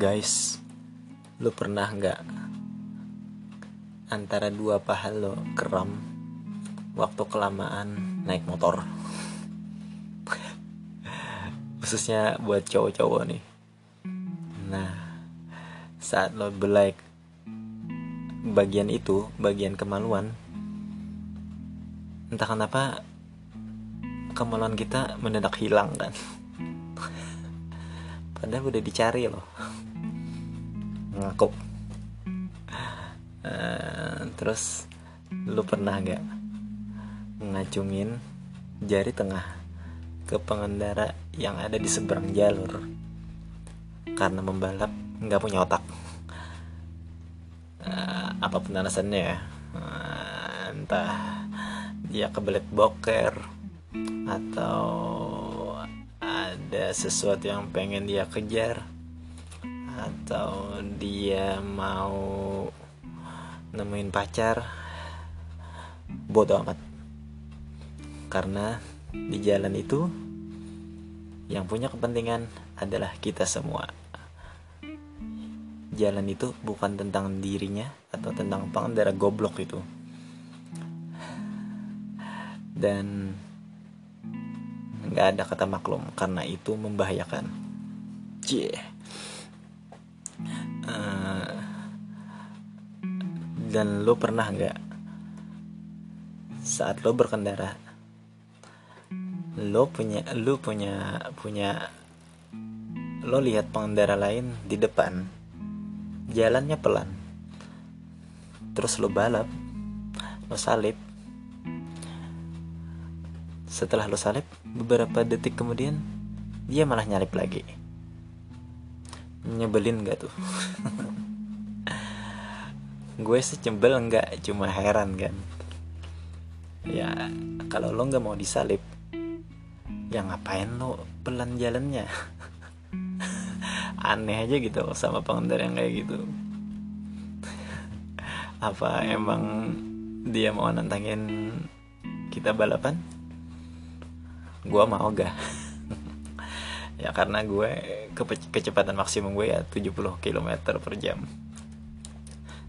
Guys, lu pernah nggak antara dua paha lo kram waktu kelamaan naik motor? Khususnya buat cowok-cowok nih. Nah, saat lo belai bagian itu, bagian kemaluan, entah kenapa kemaluan kita mendadak hilang kan padahal udah dicari loh ngakup uh, terus lu pernah gak ngacungin jari tengah ke pengendara yang ada di seberang jalur karena membalap nggak punya otak? Uh, apa pun alasannya uh, entah dia kebelet boker atau ada sesuatu yang pengen dia kejar atau dia mau nemuin pacar bodoh amat karena di jalan itu yang punya kepentingan adalah kita semua jalan itu bukan tentang dirinya atau tentang pengendara goblok itu dan nggak ada kata maklum karena itu membahayakan. Cie. Uh, dan lo pernah nggak saat lo berkendara lo punya lo punya punya lo lihat pengendara lain di depan jalannya pelan terus lo balap lo salip setelah lo salib, beberapa detik kemudian dia malah nyalip lagi. Nyebelin gak tuh? gue secembel nggak cuma heran kan. Ya kalau lo nggak mau disalip ya ngapain lo pelan jalannya? Aneh aja gitu sama pengendara yang kayak gitu. Apa emang dia mau nantangin kita balapan? Gue mau gak ya karena gue ke kecepatan maksimum gue ya 70 km per jam.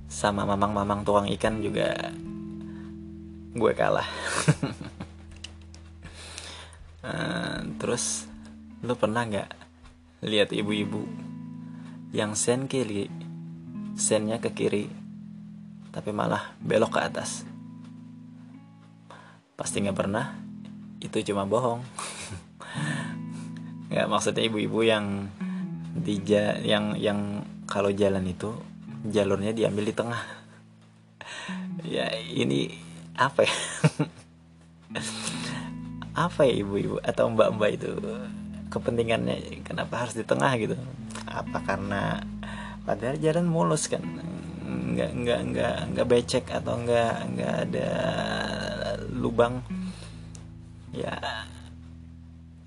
Sama mamang-mamang tukang ikan juga gue kalah. Uh, terus lo pernah nggak lihat ibu-ibu yang sen kiri sennya ke kiri tapi malah belok ke atas? Pasti nggak pernah. Itu cuma bohong nggak maksudnya ibu-ibu yang di yang yang kalau jalan itu jalurnya diambil di tengah. Ya ini apa ya? Apa ya ibu-ibu atau mbak-mbak itu kepentingannya? Kenapa harus di tengah gitu? Apa karena padahal jalan mulus kan? Nggak nggak nggak nggak becek atau nggak nggak ada lubang. Ya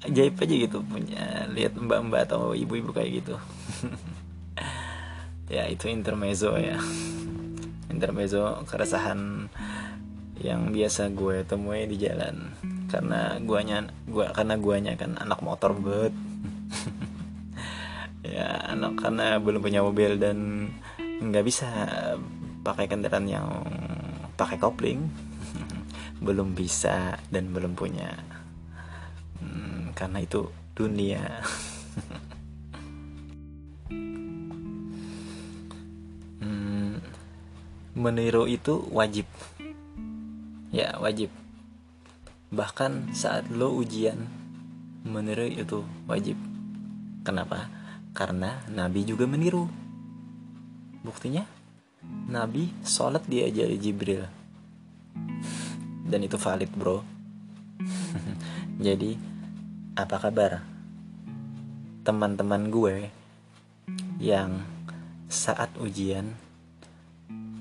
ajaib aja gitu punya lihat mbak-mbak atau ibu-ibu kayak gitu. Ya itu intermezzo ya. Intermezzo keresahan yang biasa gue temui di jalan. Karena guanya gua karena guanya kan anak motor bet. Ya anak karena belum punya mobil dan nggak bisa pakai kendaraan yang pakai kopling. Belum bisa dan belum punya karena itu dunia. Hmm, meniru itu wajib. Ya wajib. Bahkan saat lo ujian meniru itu wajib. Kenapa? Karena nabi juga meniru. Buktinya nabi sholat diajari jibril. Dan itu valid bro. Jadi apa kabar? Teman-teman gue yang saat ujian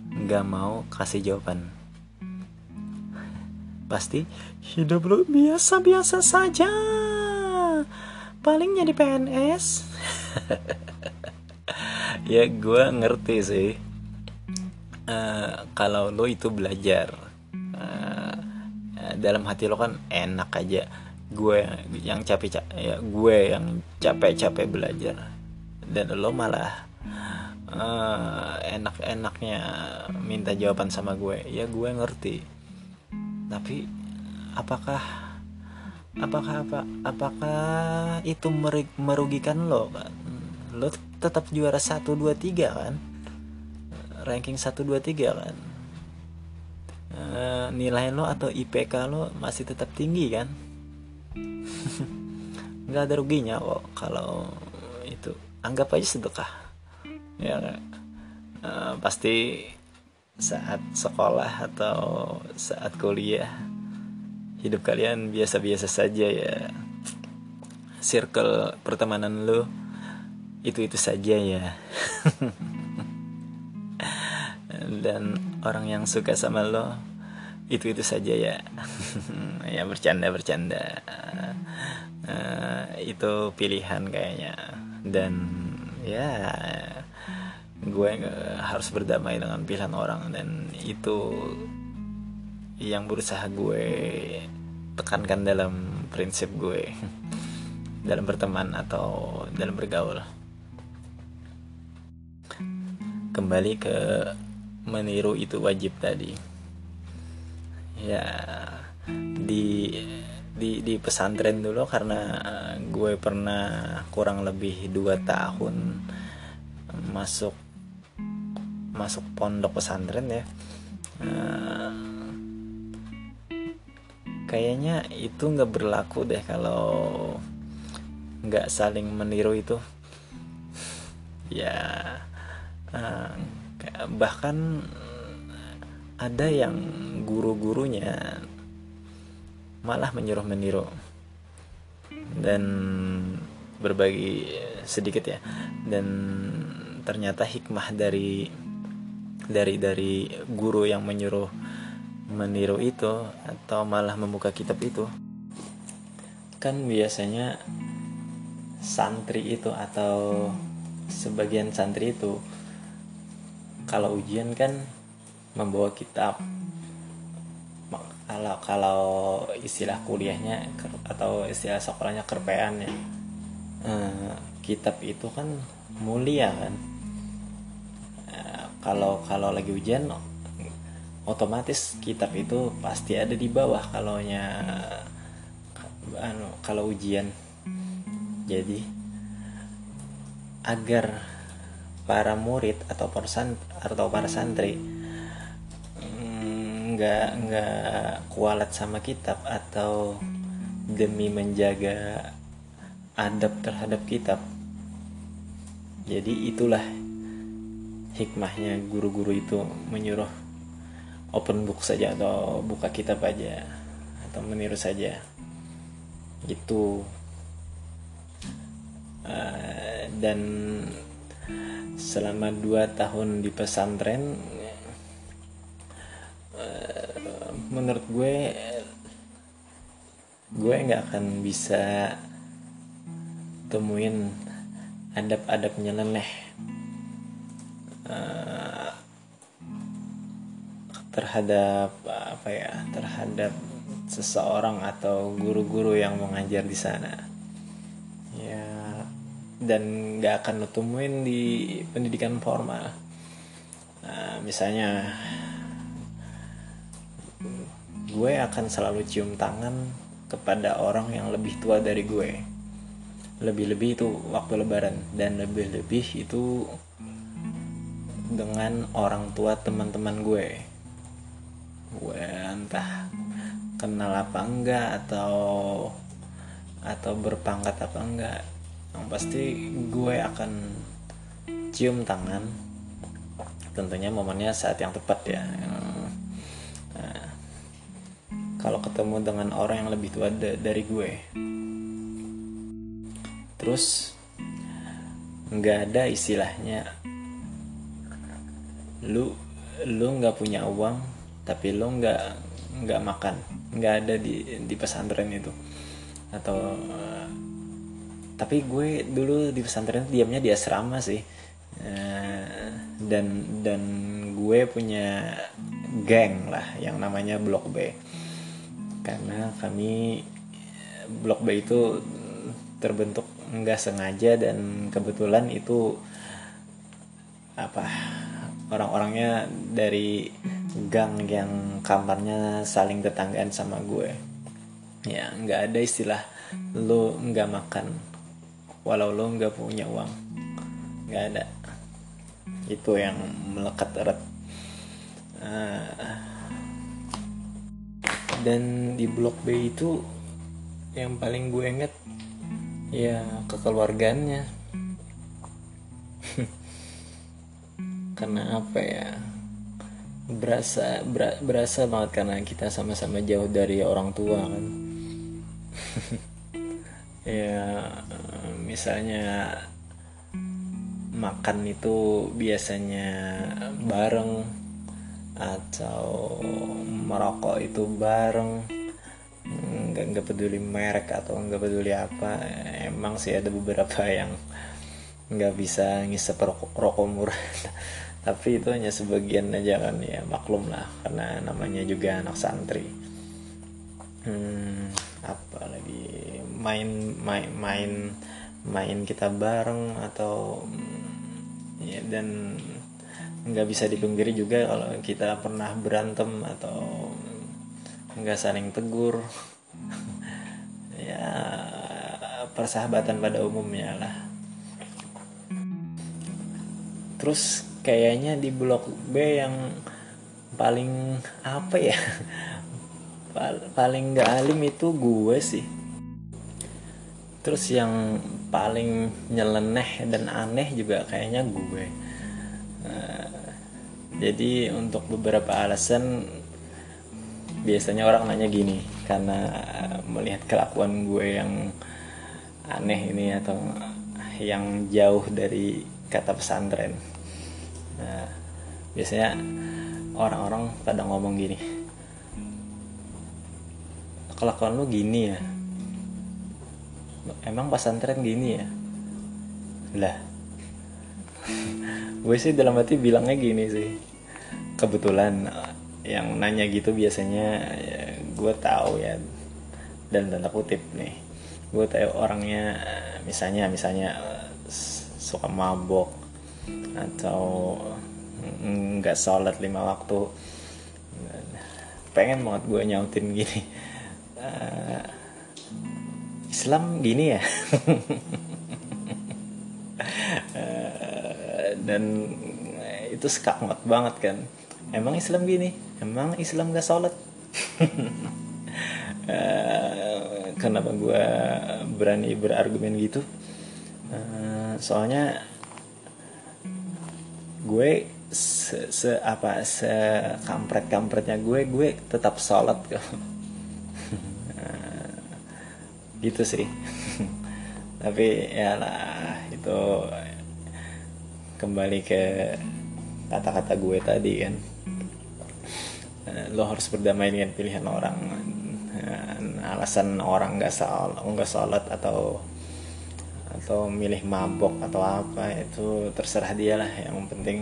nggak mau kasih jawaban. Pasti hidup lu biasa-biasa saja. Paling jadi PNS ya gue ngerti sih. Uh, kalau lo itu belajar dalam hati lo kan enak aja gue yang capek ya gue yang capek-capek belajar. Dan lo malah uh, enak-enaknya minta jawaban sama gue. Ya gue ngerti. Tapi apakah apakah apa apakah itu merugikan lo kan lo tetap juara 1 2 3 kan? Ranking 1 2 3 kan? Uh, nilai lo atau IPK lo masih tetap tinggi kan nggak ada ruginya kok kalau itu. Anggap aja sedekah. Ya uh, pasti saat sekolah atau saat kuliah hidup kalian biasa-biasa saja ya. Circle pertemanan lo itu itu saja ya. Dan orang yang suka sama lo itu itu saja ya. Ya bercanda bercanda uh, itu pilihan kayaknya. Dan ya gue harus berdamai dengan pilihan orang. Dan itu yang berusaha gue tekankan dalam prinsip gue. Dalam berteman atau dalam bergaul. Kembali ke meniru itu wajib tadi ya di di di pesantren dulu karena gue pernah kurang lebih dua tahun masuk masuk pondok pesantren ya. Uh, kayaknya itu nggak berlaku deh kalau nggak saling meniru itu. Ya uh, bahkan ada yang guru-gurunya malah menyuruh meniru dan berbagi sedikit ya. Dan ternyata hikmah dari dari dari guru yang menyuruh meniru itu atau malah membuka kitab itu kan biasanya santri itu atau sebagian santri itu kalau ujian kan membawa kitab. Kalau kalau istilah kuliahnya atau istilah sekolahnya kerpean ya. Eh, kitab itu kan mulia kan. Eh, kalau kalau lagi ujian otomatis kitab itu pasti ada di bawah kalau nya anu kalau ujian. Jadi agar para murid atau para atau para santri nggak nggak kualat sama kitab atau demi menjaga adab terhadap kitab. Jadi itulah hikmahnya guru-guru itu menyuruh open book saja atau buka kitab aja atau meniru saja. Gitu uh, dan selama dua tahun di pesantren menurut gue gue nggak akan bisa temuin adab-adab nyeleneh uh, terhadap apa ya terhadap seseorang atau guru-guru yang mengajar di sana. Ya dan nggak akan lo temuin di pendidikan formal. Uh, misalnya gue akan selalu cium tangan kepada orang yang lebih tua dari gue. Lebih-lebih itu waktu lebaran. Dan lebih-lebih itu dengan orang tua teman-teman gue. Gue entah kenal apa enggak atau atau berpangkat apa enggak. Yang pasti gue akan cium tangan. Tentunya momennya saat yang tepat ya kalau ketemu dengan orang yang lebih tua da dari gue. Terus nggak ada istilahnya. Lu lu nggak punya uang tapi lu nggak nggak makan. Nggak ada di di pesantren itu. Atau uh, tapi gue dulu di pesantren diamnya di asrama sih. Uh, dan dan gue punya geng lah yang namanya blok B karena kami blok B itu terbentuk nggak sengaja dan kebetulan itu apa orang-orangnya dari gang yang kamarnya saling tetanggaan sama gue. Ya nggak ada istilah lo nggak makan walau lo nggak punya uang. Nggak ada. Itu yang melekat erat. Uh, dan di blok B itu yang paling gue inget ya kekeluargaannya karena apa ya berasa ber, berasa banget karena kita sama-sama jauh dari orang tua kan. Ya misalnya makan itu biasanya bareng atau merokok itu bareng. Nggak nggak peduli merek atau nggak peduli apa. Emang sih ada beberapa yang nggak bisa ngisep rokok, rokok murah. Tapi itu hanya sebagian aja kan ya maklum lah. Karena namanya juga anak santri. Hmm, apa lagi? Main main main main kita bareng atau ya dan nggak bisa dipungkiri juga kalau kita pernah berantem atau nggak saling tegur. Ya persahabatan pada umumnya lah. Terus kayaknya di blok B yang paling apa ya? Paling nggak alim itu gue sih. Terus yang paling nyeleneh dan aneh juga kayaknya gue. Uh, jadi untuk beberapa alasan biasanya orang nanya gini karena melihat kelakuan gue yang aneh ini atau yang jauh dari kata pesantren. Nah, biasanya orang-orang pada ngomong gini kelakuan lu gini ya? Emang pesantren gini ya? Lah gue sih dalam hati bilangnya gini sih. Kebetulan yang nanya gitu biasanya ya, gue tahu ya dan tanda kutip nih. Gue tahu orangnya misalnya misalnya suka mabok atau nggak sholat lima waktu. Pengen banget gue nyautin gini. Islam gini ya dan itu skakmat banget kan. Emang Islam gini? Emang Islam gak sholat? Uh, kenapa gue berani berargumen gitu? Uh, soalnya gue se, se apa se kampret kampretnya gue gue tetap sholat kok. Gitu sih. Tapi ya lah itu kembali ke kata-kata gue tadi kan. Lo harus berdamai dengan pilihan orang alasan orang nggak sholat nggak sholat atau atau milih mabok atau apa itu terserah dia lah. Yang penting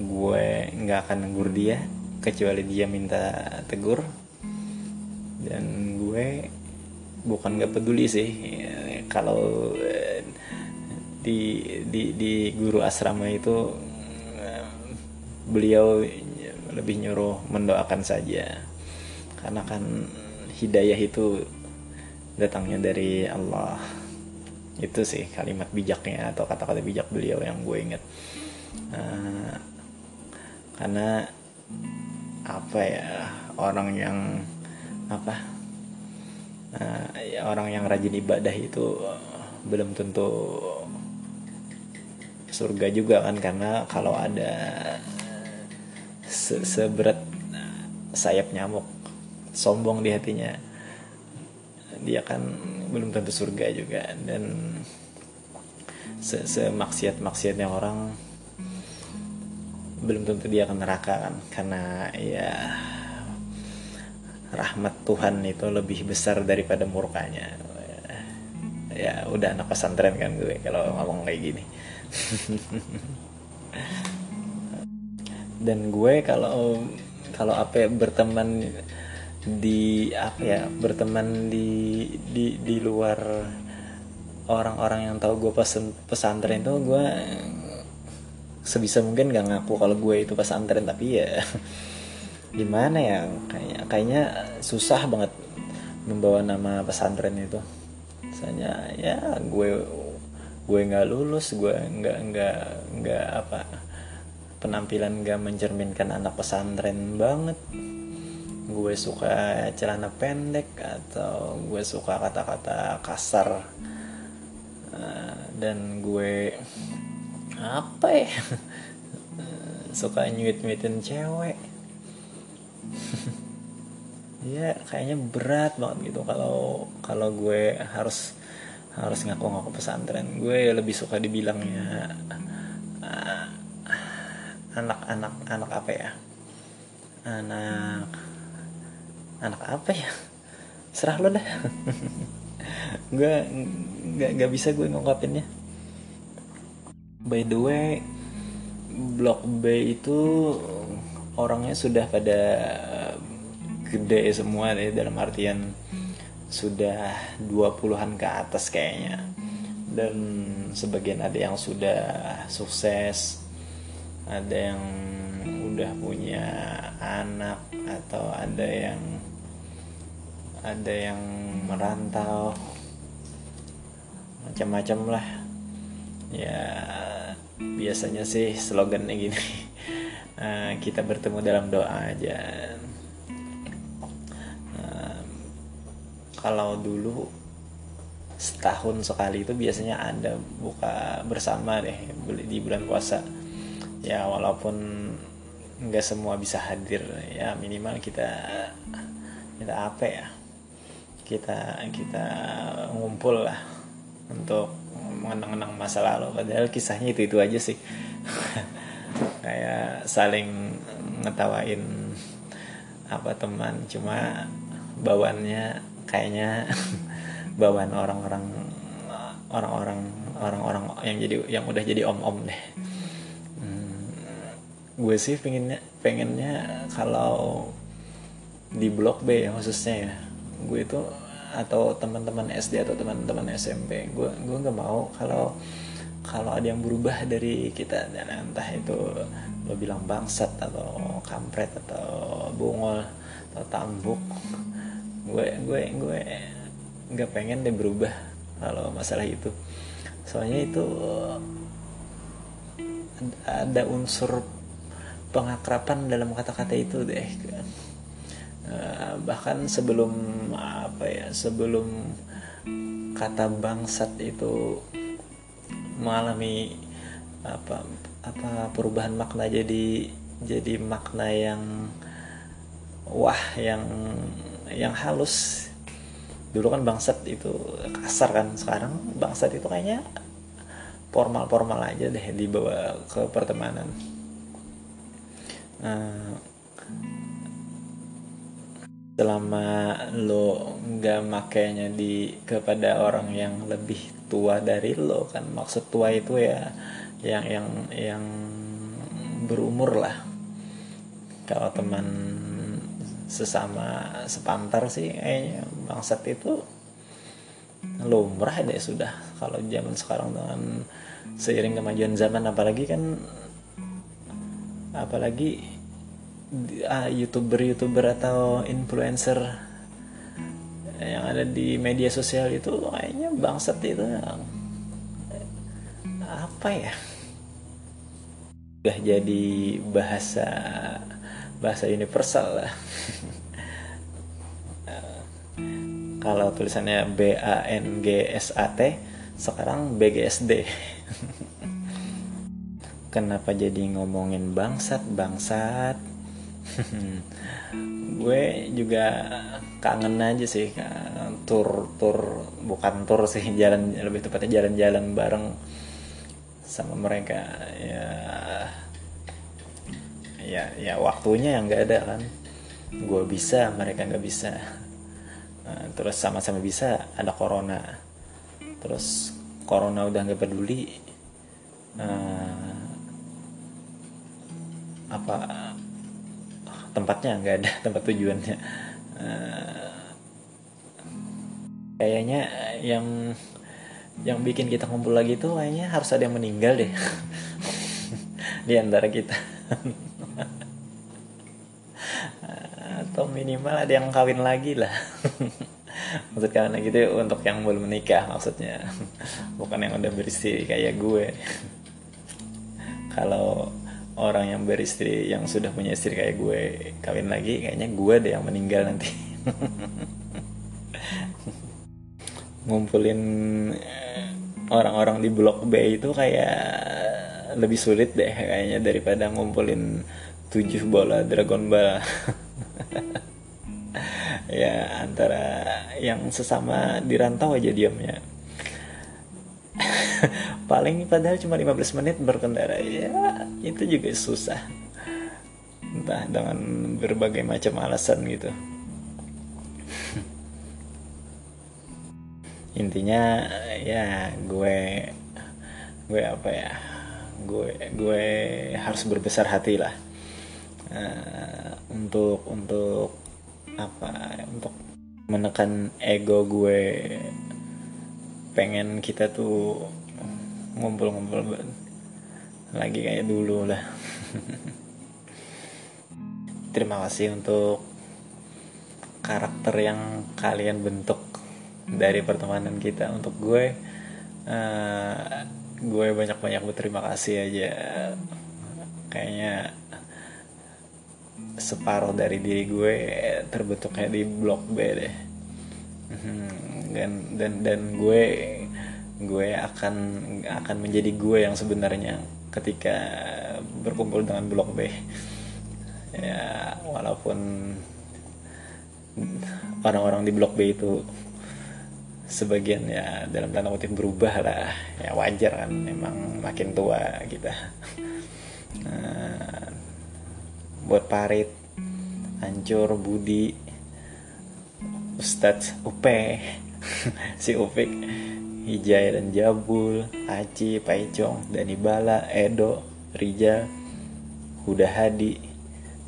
gue nggak akan negur dia kecuali dia minta tegur. Dan gue bukan nggak peduli sih kalau eh, di di di guru asrama itu eh, beliau lebih nyuruh mendoakan saja. Karena kan hidayah itu datangnya dari Allah. Itu sih kalimat bijaknya atau kata-kata bijak beliau yang gue inget uh, karena apa ya orang yang apa uh, ya orang yang rajin ibadah itu belum tentu surga juga kan karena kalau ada se seberat sayap nyamuk sombong di hatinya dia kan belum tentu surga juga. Dan se semaksiat maksiatnya orang belum tentu dia akan neraka kan karena ya rahmat Tuhan itu lebih besar daripada murkanya. Ya udah anak pesantren kan gue kalau ngomong kayak gini dan gue kalau kalau apa ya, berteman di apa ya berteman di di di luar orang-orang yang tahu gue pesen pesantren itu gue sebisa mungkin gak ngaku kalau gue itu pesantren tapi ya gimana ya kayaknya kayaknya susah banget membawa nama pesantren itu. Misalnya ya gue gue nggak lulus gue nggak nggak nggak apa penampilan gak mencerminkan anak pesantren banget. Gue suka celana pendek atau gue suka kata-kata kasar. Uh, dan gue apa ya? Suka nyuit-nyuitin cewek. Ya kayaknya berat banget gitu kalau kalau gue harus harus ngaku-ngaku pesantren. Gue lebih suka dibilangnya anak-anak uh, anak apa ya? Anak anak apa ya? Serah lo dah gue nggak nggak bisa gue ngungkapinnya. By the way blok B itu orangnya sudah pada gede semua deh dalam artian sudah 20-an ke atas kayaknya. Dan sebagian ada yang sudah sukses ada yang udah punya anak atau ada yang ada yang merantau. Macam-macam lah. Ya biasanya sih slogannya gini uh, kita bertemu dalam doa aja kalau dulu setahun sekali itu biasanya ada buka bersama deh di bulan puasa. Ya walaupun nggak semua bisa hadir ya minimal kita kita apa ya kita kita ngumpul lah untuk mengenang-enang masa lalu. Padahal kisahnya itu itu aja sih. Kayak saling ngetawain apa teman cuma bawaannya kayaknya bawaan orang-orang orang-orang orang-orang yang jadi yang udah jadi om-om deh. Hmm, gue sih pengennya pengennya kalau di blok B ya khususnya ya. Gue itu atau teman-teman SD atau teman-teman SMP gue gue nggak mau kalau kalau ada yang berubah dari kita. Dan entah itu lo bilang bangsat atau kampret atau bungol atau tambuk gue gue gue nggak pengen deh berubah kalau masalah itu. Soalnya itu ada unsur pengakrapan dalam kata-kata itu deh. Eh, bahkan sebelum apa ya sebelum kata bangsat itu mengalami apa apa perubahan makna jadi jadi makna yang wah yang yang halus. Dulu kan bangsat itu kasar kan sekarang bangsat itu kayaknya formal-formal aja deh dibawa ke pertemanan. Uh, selama lo nggak makainya di kepada orang yang lebih tua dari lo kan maksud tua itu ya yang yang yang berumur lah. Kalau teman sesama sepantar sih kayaknya bangsat itu lumrah deh sudah. Kalau zaman sekarang dengan seiring kemajuan zaman apalagi kan apalagi uh, youtuber-youtuber atau influencer yang ada di media sosial itu kayaknya bangsat itu apa ya? Udah jadi bahasa bahasa universal lah. Kalau tulisannya B A N G S A T sekarang B G S D. Kenapa jadi ngomongin bangsat bangsat? Gue juga kangen aja sih tur tur bukan tur sih jalan lebih tepatnya jalan-jalan bareng sama mereka. Ya ya ya waktunya yang nggak ada kan. Gue bisa mereka nggak bisa. Nah, terus sama-sama bisa ada corona. Terus corona udah nggak peduli. Uh, apa tempatnya nggak ada tempat tujuannya. Uh, kayaknya yang yang bikin kita ngumpul lagi tuh kayaknya harus ada yang meninggal deh. Di antara kita atau minimal ada yang kawin lagi lah. Maksud kawin lagi untuk yang belum menikah maksudnya. Bukan yang udah beristri kayak gue. Kalau orang yang beristri yang sudah punya istri kayak gue kawin lagi kayaknya gue deh yang meninggal nanti. Ngumpulin eh, orang-orang di blok B itu kayak lebih sulit deh kayaknya daripada ngumpulin tujuh bola Dragon Ball yang sesama di rantau aja diamnya. Paling padahal cuma 15 menit berkendara. Ya itu juga susah. Entah dengan berbagai macam alasan gitu. Intinya ya gue gue apa ya? Gue gue harus berbesar hati lah. Uh, untuk untuk apa? Untuk menekan ego gue. Pengen kita tuh ngumpul-ngumpul lagi kayak dulu lah. Terima kasih untuk karakter yang kalian bentuk dari pertemanan kita. Untuk gue uh, gue banyak banyak berterima kasih aja. Kayaknya separuh dari diri gue terbentuknya di blok B deh. Hmm, dan dan dan gue gue akan akan menjadi gue yang sebenarnya ketika berkumpul dengan blok B. Ya walaupun orang-orang di blok B itu sebagian ya dalam tanda kutip berubah lah. Ya wajar kan memang makin tua kita. Nah, buat parit hancur budi. Ustadz Upe si Upik Hijaya dan Jabul Aci Paicong Dani Bala Edo Rija Huda Hadi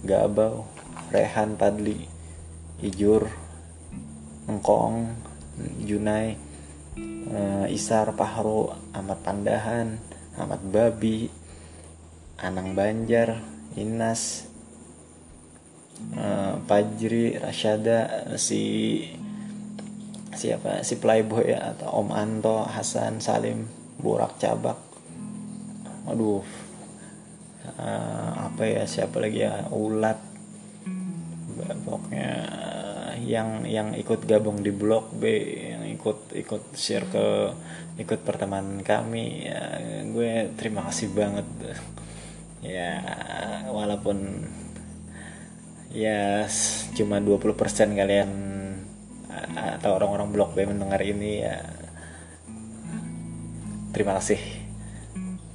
Gabau Rehan Padli Ijur Engkong Junai uh, Isar Pahro Ahmad Pandahan Ahmad Babi Anang Banjar Inas uh, Pajri Rasyada si siapa? Si Playboy ya atau Om Anto Hasan Salim Burak Cabak. Aduh. Uh, apa ya siapa lagi ya? Ulat. Pokoknya yang yang ikut gabung di blok B yang ikut ikut share ke ikut pertemanan kami ya gue terima kasih banget. Ya walaupun ya cuma 20% kalian atau orang-orang blok B mendengar ini ya terima kasih.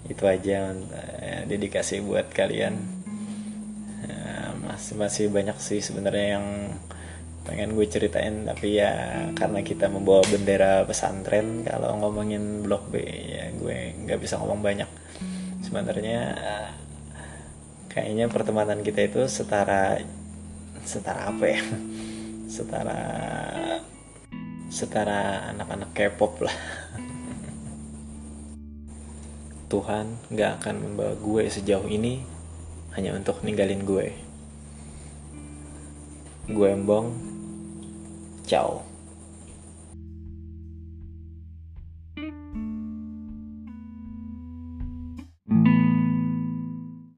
Itu aja ya, dedikasi buat kalian. Ya, masih masih banyak sih sebenarnya yang pengen gue ceritain tapi ya karena kita membawa bendera pesantren kalau ngomongin blok B ya gue nggak bisa ngomong banyak. Sebenarnya kayaknya pertemanan kita itu setara setara apa ya? Setara setara anak-anak K-pop lah. Tuhan nggak akan membawa gue sejauh ini hanya untuk ninggalin gue. Gue embong Ciao.